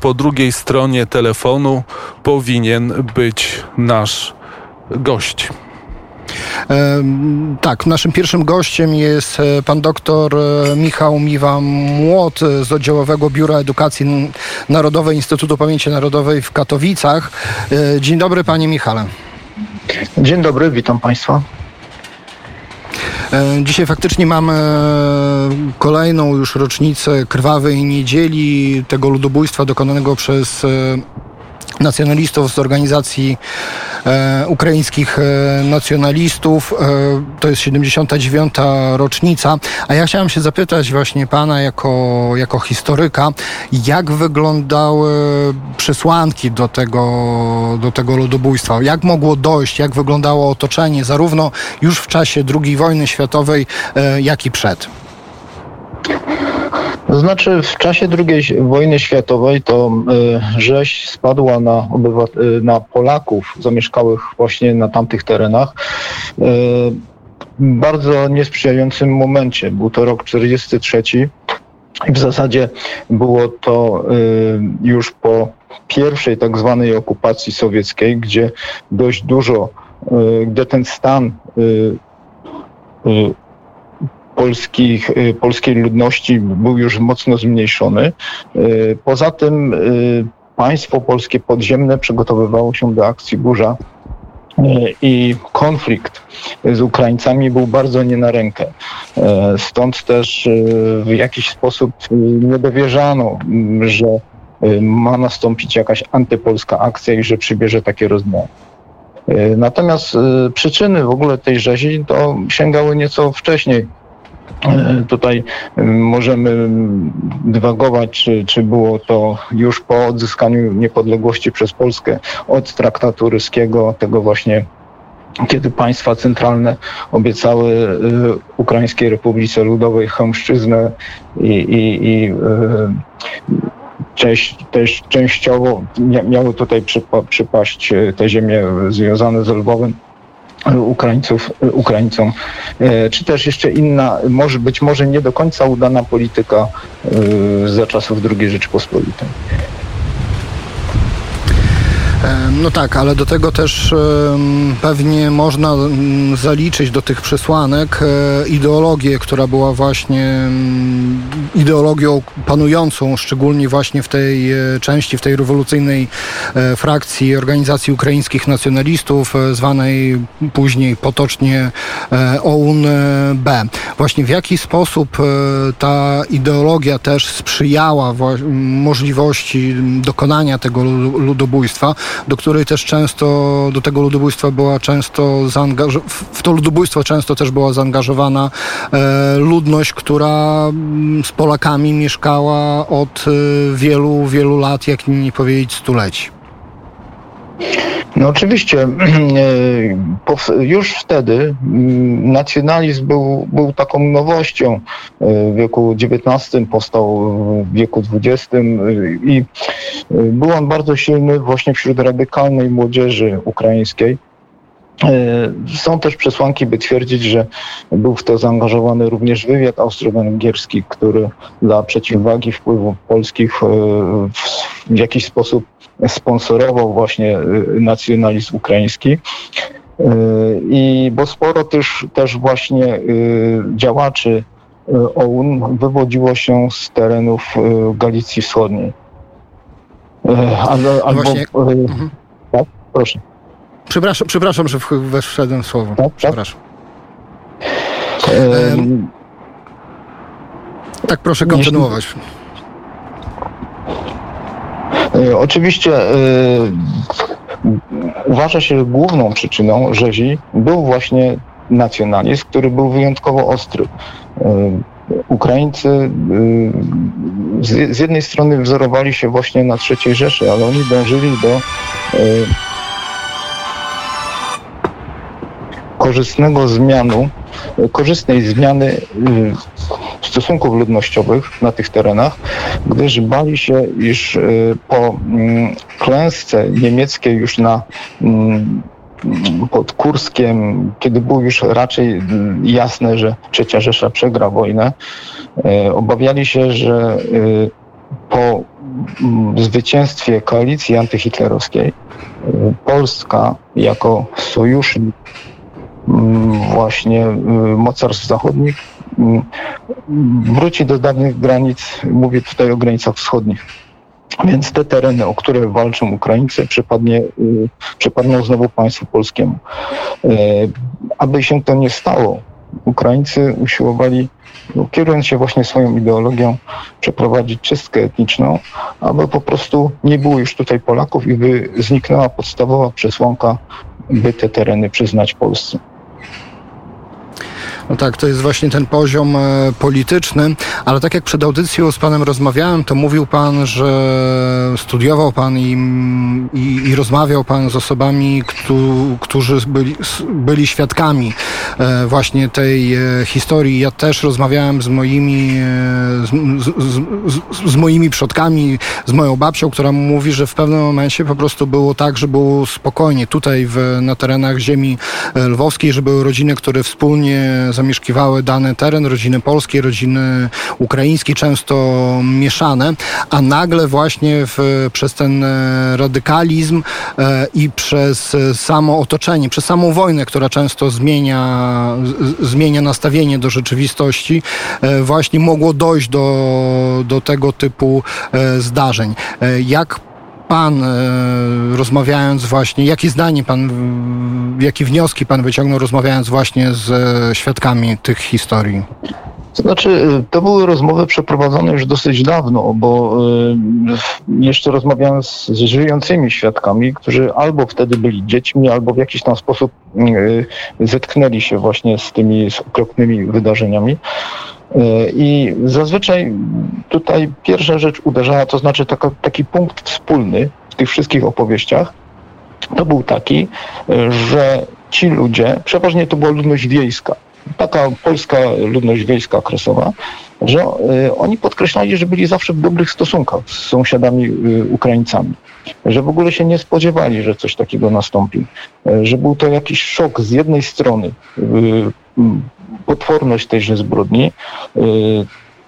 po drugiej stronie telefonu powinien być nasz gość. Tak, naszym pierwszym gościem jest e, pan doktor e, Michał Miwa-Młot z Oddziałowego Biura Edukacji Narodowej Instytutu Pamięci Narodowej w Katowicach. E, dzień dobry panie Michale. Dzień dobry, witam państwa. Dzisiaj faktycznie mamy kolejną już rocznicę krwawej niedzieli, tego ludobójstwa dokonanego przez nacjonalistów z organizacji e, ukraińskich e, nacjonalistów. E, to jest 79. rocznica. A ja chciałem się zapytać właśnie pana jako, jako historyka, jak wyglądały przesłanki do tego, do tego ludobójstwa? Jak mogło dojść? Jak wyglądało otoczenie zarówno już w czasie II wojny światowej, e, jak i przed? Znaczy w czasie II wojny światowej to y, rzeź spadła na, y, na Polaków zamieszkałych właśnie na tamtych terenach w bardzo niesprzyjającym momencie. Był to rok 43 i w zasadzie było to już po pierwszej tak zwanej okupacji sowieckiej, gdzie dość dużo, gdzie ten stan polskich, y, polskiej ludności był już mocno zmniejszony. Y, poza tym y, państwo polskie podziemne przygotowywało się do akcji burza i konflikt z Ukraińcami był bardzo nie na rękę. Stąd też w jakiś sposób nie dowierzano, że ma nastąpić jakaś antypolska akcja i że przybierze takie rozmiary. Natomiast przyczyny w ogóle tej rzezi to sięgały nieco wcześniej tutaj e, możemy dywagować, czy, czy było to już po odzyskaniu niepodległości przez Polskę od traktatu ryskiego, tego właśnie kiedy państwa centralne obiecały e, Ukraińskiej Republice Ludowej chęszczyznę i, i, i część, też częściowo miały tutaj przypaść te ziemie związane z Lwowem Ukraińców, Ukraińcom, e, czy też jeszcze inna, może być może nie do końca udana polityka e, za czasów II Rzeczypospolitej. No tak, ale do tego też pewnie można mm, zaliczyć do tych przesłanek e, ideologię, która była właśnie ideologią panującą, szczególnie właśnie w tej e, części, w tej rewolucyjnej e, frakcji organizacji ukraińskich nacjonalistów, zwanej później potocznie OUN-B. Właśnie w jaki sposób ta ideologia też sprzyjała możliwości dokonania tego ludobójstwa, do której też często, do tego ludobójstwa była często zaangażowana, w to ludobójstwo często też była zaangażowana e, ludność, która mm, z Polakami mieszkała od e, wielu, wielu lat, jak nie powiedzieć stuleci. No oczywiście, już wtedy mm, nacjonalizm był, był taką nowością. W wieku XIX powstał w wieku XX i był on bardzo silny właśnie wśród radykalnej młodzieży ukraińskiej. Są też przesłanki, by twierdzić, że był w to zaangażowany również wywiad austro-węgierski, który dla przeciwwagi wpływów polskich w jakiś sposób sponsorował właśnie y, nacjonalizm ukraiński. I bo sporo też, też właśnie działaczy OUN wywodziło się z terenów Galicji Wschodniej. Ale, albo, właśnie... mhm. tak, proszę. Przepraszam, przepraszam, że wszedłem w słowo. Tak, tak? przepraszam. Tak, tak proszę kontynuować. E, oczywiście e, uważa się, że główną przyczyną rzezi był właśnie nacjonalizm, który był wyjątkowo ostry. E, Ukraińcy z jednej strony wzorowali się właśnie na III Rzeszy, ale oni dążyli do korzystnego zmianu, korzystnej zmiany stosunków ludnościowych na tych terenach, gdyż bali się, iż y, po mm, klęsce niemieckiej już na mm, pod Kurskiem, kiedy było już raczej mm, jasne, że trzecia Rzesza przegra wojnę, y, obawiali się, że y, po zwycięstwie koalicji antyhitlerowskiej Polska jako sojusznik właśnie mocarstw zachodnich wróci do dawnych granic, mówię tutaj o granicach wschodnich. Więc te tereny, o które walczą Ukraińcy, przypadnie, przypadną znowu państwu polskiemu. Aby się to nie stało, Ukraińcy usiłowali, no, kierując się właśnie swoją ideologią, przeprowadzić czystkę etniczną, aby po prostu nie było już tutaj Polaków i by zniknęła podstawowa przesłanka, by te tereny przyznać Polsce. No tak, to jest właśnie ten poziom e, polityczny, ale tak jak przed audycją z panem rozmawiałem, to mówił pan, że studiował pan i, i, i rozmawiał pan z osobami, którzy byli, byli świadkami e, właśnie tej e, historii. Ja też rozmawiałem z moimi, z, z, z, z moimi przodkami, z moją babcią, która mówi, że w pewnym momencie po prostu było tak, że było spokojnie tutaj w, na terenach ziemi lwowskiej, że były rodziny, które wspólnie zamieszkiwały dany teren, rodziny polskie, rodziny ukraińskie, często mieszane, a nagle właśnie w, przez ten e, radykalizm e, i przez samo otoczenie, przez samą wojnę, która często zmienia, zmienia nastawienie do rzeczywistości, e, właśnie mogło dojść do, do tego typu zdarzeń. Jak pan, e, rozmawiając właśnie, jakie zdanie pan, jakie wnioski pan wyciągnął, rozmawiając właśnie z świadkami tych historii? To znaczy, to były rozmowy przeprowadzone już dosyć dawno, bo e, jeszcze rozmawiałem z, żyjącymi świadkami, którzy albo wtedy byli dziećmi, albo w jakiś tam sposób e, zetknęli się właśnie z tymi okropnymi wydarzeniami. I zazwyczaj tutaj pierwsza rzecz uderzała, to znaczy taki punkt wspólny w tych wszystkich opowieściach, to był taki, że ci ludzie, przeważnie to była ludność wiejska, taka polska ludność wiejska okresowa, że y, oni podkreślali, że byli zawsze w dobrych stosunkach z sąsiadami Ukraińcami, że w ogóle się nie spodziewali, że coś takiego nastąpi, że był to jakiś szok z jednej strony potworność tejże zbrodni, y,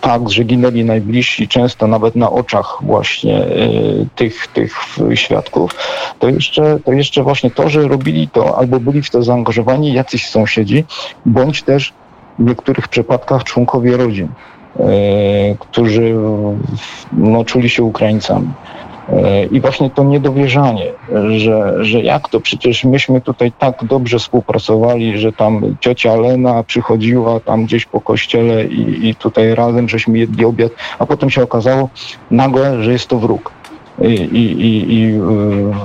fakt, że ginęli najbliżsi, często nawet na oczach właśnie y, tych, tych świadków, to jeszcze, to jeszcze właśnie to, że robili to albo byli w to zaangażowani jacyś sąsiedzi, bądź też w niektórych przypadkach członkowie rodzin, y, którzy no, czuli się Ukraińcami. E, I właśnie to niedowierzanie, że, że jak to przecież myśmy tutaj tak dobrze współpracowali, że tam ciocia Lena przychodziła tam gdzieś po kościele i, i tutaj razem żeśmy jedli obiad, a potem się okazało nagle, że jest to wróg. I, i, i,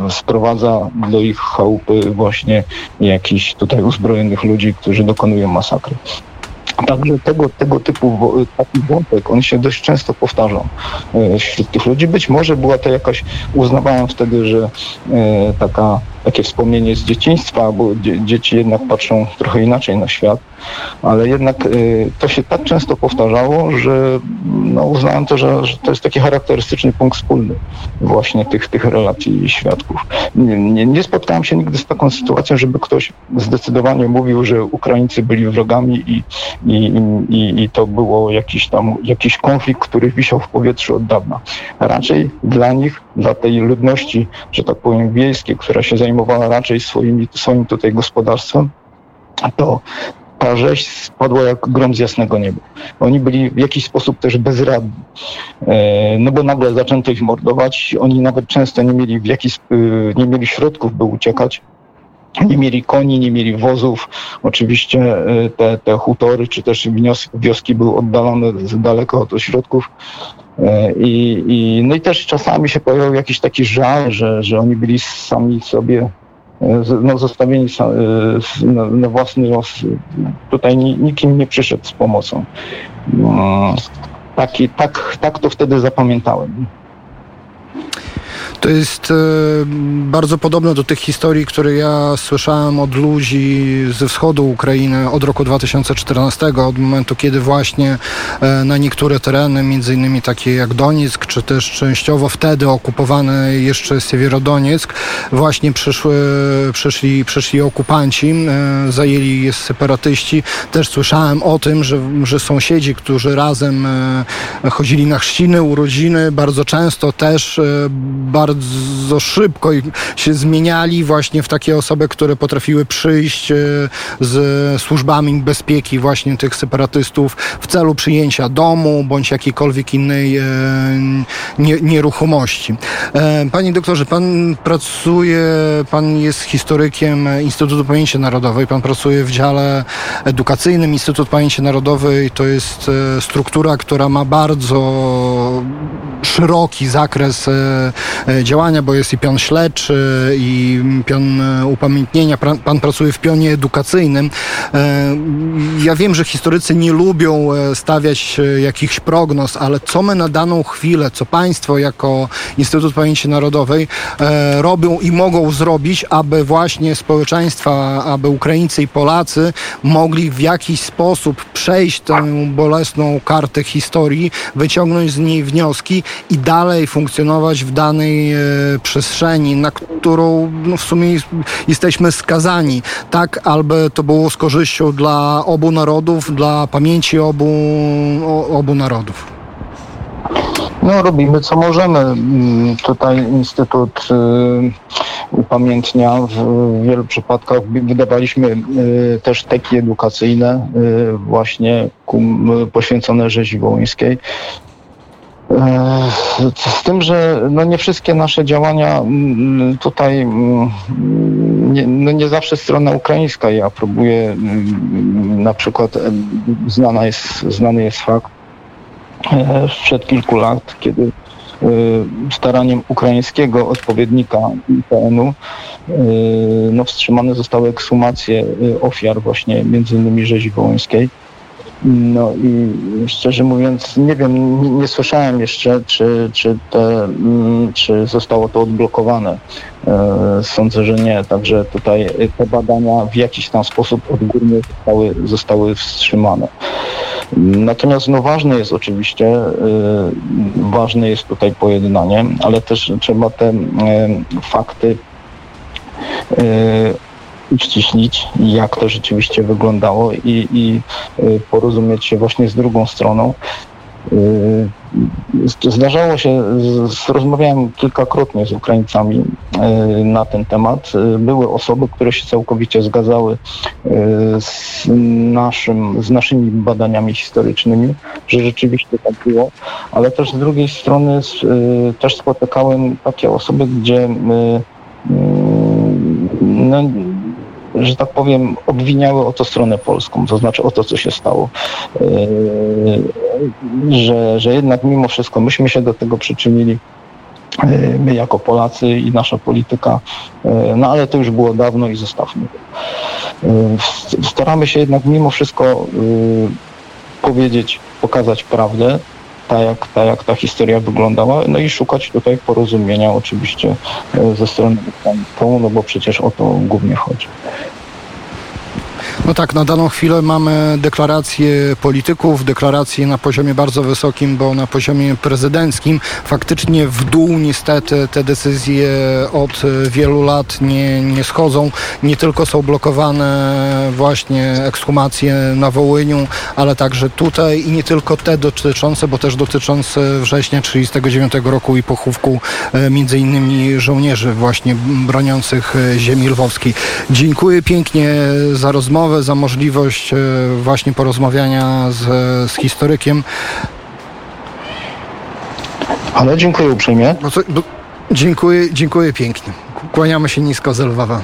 y, sprowadza do ich chałupy właśnie jakichś tutaj uzbrojonych ludzi, którzy dokonują masakry. Także tego, tego typu taki wątek, on się dość często powtarzał e, wśród tych ludzi. Być może była to jakaś, uznawałem wtedy, że e, taka takie wspomnienie z dzieciństwa, bo dzieci jednak patrzą trochę inaczej na świat, ale jednak y, to się tak często powtarzało, że no, uznałem to, że, że to jest taki charakterystyczny punkt wspólny właśnie tych, tych relacji świadków. Nie, nie, nie spotkałem się nigdy z taką sytuacją, żeby ktoś zdecydowanie mówił, że Ukraińcy byli wrogami i, i, i, i to było jakiś tam jakiś konflikt, który wisiał w powietrzu od dawna. Raczej dla nich, dla tej ludności, że tak powiem, wiejskiej, która się zajmowała raczej swoimi, swoim tutaj gospodarstwem, to ta rzeź spadła jak grom z jasnego nieba. Oni byli w jakiś sposób też bezradni, e, no bo nagle zaczęto ich mordować, oni nawet często nie mieli, w jakiś, e, nie mieli środków, by uciekać. Nie mieli koni, nie mieli wozów. Oczywiście e, te, te hutory czy też wioski były oddalone z daleko od ośrodków. I, i, no i też czasami się pojawiał jakiś taki żal, że, że oni byli sami sobie no, zostawieni e, na, własny los. Tutaj nikim nie przyszedł z pomocą. No, taki, tak, tak to wtedy zapamiętałem. To jest e, bardzo podobne do tych historii, które ja słyszałem od ludzi ze wschodu Ukrainy od roku 2014, od momentu, kiedy właśnie e, na niektóre tereny, między innymi takie jak Donieck, czy też częściowo wtedy okupowany jeszcze Siewierodonieck, właśnie przyszły, przyszli, przyszli okupanci, e, zajęli je separatyści. Też słyszałem o tym, że, że sąsiedzi, którzy razem chodzili na chrzciny, urodziny, bardzo często też bardzo szybko się zmieniali właśnie w takie osoby, które potrafiły przyjść e, z służbami bezpieki właśnie tych separatystów w celu przyjęcia domu bądź jakiejkolwiek innej e, nieruchomości. E, panie doktorze, pan pracuje, pan jest historykiem Instytutu Pamięci Narodowej, pan pracuje w dziale edukacyjnym. Instytut Pamięci Narodowej to jest struktura, która ma bardzo szeroki zakres działania, bo jest i pion śledczy, i pion e, upamiętnienia. Pan pracuje w pionie edukacyjnym. E, ja wiem, że historycy nie lubią stawiać jakichś prognoz, ale co my na daną chwilę, co państwo jako Instytut Pamięci Narodowej robią i mogą zrobić, aby właśnie społeczeństwa, aby Ukraińcy i Polacy mogli w jakiś sposób przejść tę bolesną kartę historii, wyciągnąć z niej wnioski i dalej funkcjonować w danej E, przestrzeni, na którą no, w sumie jesteśmy skazani. Tak, aby to było z korzyścią dla obu narodów, dla pamięci obu, obu narodów. No, robimy co możemy. Mm, tutaj Instytut y, upamiętnia w wielu przypadkach wydawaliśmy y, też teki edukacyjne y, właśnie poświęcone rzezi wołyńskiej. Z tym, że no nie wszystkie nasze działania mm, tutaj mm, nie, no nie zawsze strona ukraińska je aprobuje. Mm, na przykład znana jest, znany jest fakt e, sprzed kilku lat, kiedy e, staraniem ukraińskiego odpowiednika IPN-u e, no, wstrzymane zostały ekshumacje ofiar właśnie między innymi rzezi wołyńskiej. No i szczerze mówiąc, nie wiem, nie, nie słyszałem jeszcze, czy, czy, te, mm, czy zostało to odblokowane. E, sądzę, że nie. Także tutaj te badania w jakiś tam sposób odgórnie zostały, zostały wstrzymane. Natomiast no, ważne jest oczywiście, e, ważne jest tutaj pojednanie, ale też trzeba te e, fakty uściślić, jak to rzeczywiście wyglądało i, i y, porozumieć się właśnie z drugą stroną. Y, zdarzało się, rozmawiałem kilkakrotnie z Ukraińcami y, na ten temat. Były osoby, które się całkowicie zgadzały z, naszym, z naszymi badaniami historycznymi, że rzeczywiście tak było, ale też z drugiej strony też spotykałem takie osoby, gdzie no, że tak powiem, obwiniały o to stronę polską, to znaczy o to, co się stało. Yy, że, że jednak mimo wszystko myśmy się do tego przyczynili yy, my jako Polacy i nasza polityka, yy, no ale to już było dawno i zostawmy. Staramy się jednak mimo wszystko powiedzieć, pokazać prawdę, tak jak, ta, jak ta historia wyglądała, no i szukać tutaj porozumienia oczywiście ze strony ukraińską, no bo przecież o to głównie chodzi. No tak, na daną chwilę mamy deklaracje polityków, deklaracje na poziomie bardzo wysokim, bo na poziomie prezydenckim faktycznie w dół niestety te decyzje od wielu lat nie, nie schodzą. Nie tylko są blokowane właśnie ekshumacje na Wołyniu, ale także tutaj i nie tylko te dotyczące, bo też dotyczące września 1939 roku i pochówku e, między innymi żołnierzy właśnie broniących ziemi lwowskiej. Dziękuję pięknie za rozmowę za możliwość e, właśnie porozmawiania z, z historykiem. Ale dziękuję uprzejmie. Bo co, bo, dziękuję, dziękuję pięknie. Kłaniamy się nisko z Lwawa.